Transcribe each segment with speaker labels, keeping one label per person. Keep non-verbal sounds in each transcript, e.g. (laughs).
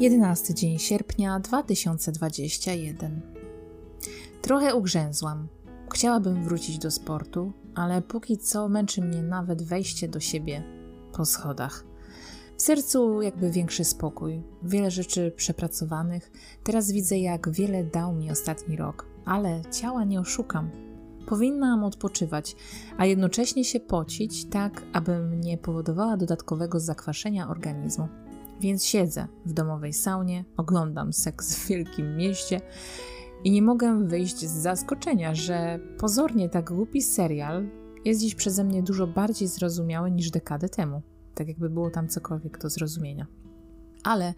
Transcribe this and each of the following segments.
Speaker 1: 11 dzień sierpnia 2021. Trochę ugrzęzłam. Chciałabym wrócić do sportu, ale póki co męczy mnie nawet wejście do siebie po schodach. W sercu jakby większy spokój, wiele rzeczy przepracowanych. Teraz widzę, jak wiele dał mi ostatni rok, ale ciała nie oszukam. Powinnam odpoczywać, a jednocześnie się pocić, tak abym nie powodowała dodatkowego zakwaszenia organizmu. Więc siedzę w domowej saunie, oglądam seks w wielkim mieście i nie mogę wyjść z zaskoczenia, że pozornie tak głupi serial jest dziś przeze mnie dużo bardziej zrozumiały niż dekadę temu. Tak jakby było tam cokolwiek do zrozumienia. Ale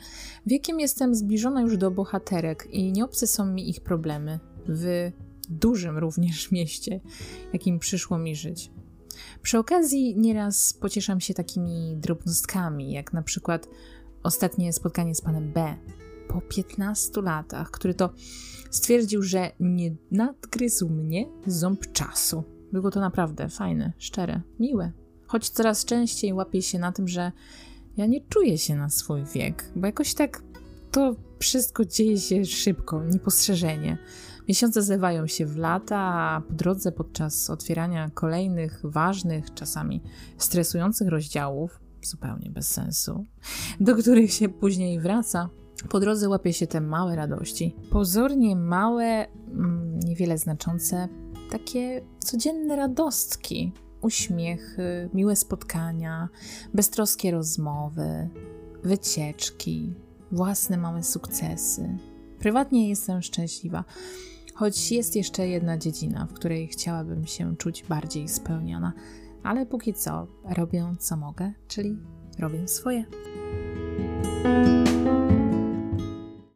Speaker 1: wiekiem jestem zbliżona już do bohaterek i nieobce są mi ich problemy w dużym również (laughs) mieście, jakim przyszło mi żyć. Przy okazji nieraz pocieszam się takimi drobnostkami, jak na przykład ostatnie spotkanie z panem B po 15 latach, który to stwierdził, że nie nadgryzł mnie ząb czasu. Było to naprawdę fajne, szczere, miłe. Choć coraz częściej łapię się na tym, że ja nie czuję się na swój wiek, bo jakoś tak to wszystko dzieje się szybko, niepostrzeżenie. Miesiące zlewają się w lata, a po drodze podczas otwierania kolejnych ważnych, czasami stresujących rozdziałów, zupełnie bez sensu, do których się później wraca, po drodze łapie się te małe radości. Pozornie małe, mm, niewiele znaczące, takie codzienne radostki. Uśmiechy, miłe spotkania, beztroskie rozmowy, wycieczki, własne małe sukcesy. Prywatnie jestem szczęśliwa, choć jest jeszcze jedna dziedzina, w której chciałabym się czuć bardziej spełniona, ale póki co robię co mogę, czyli robię swoje.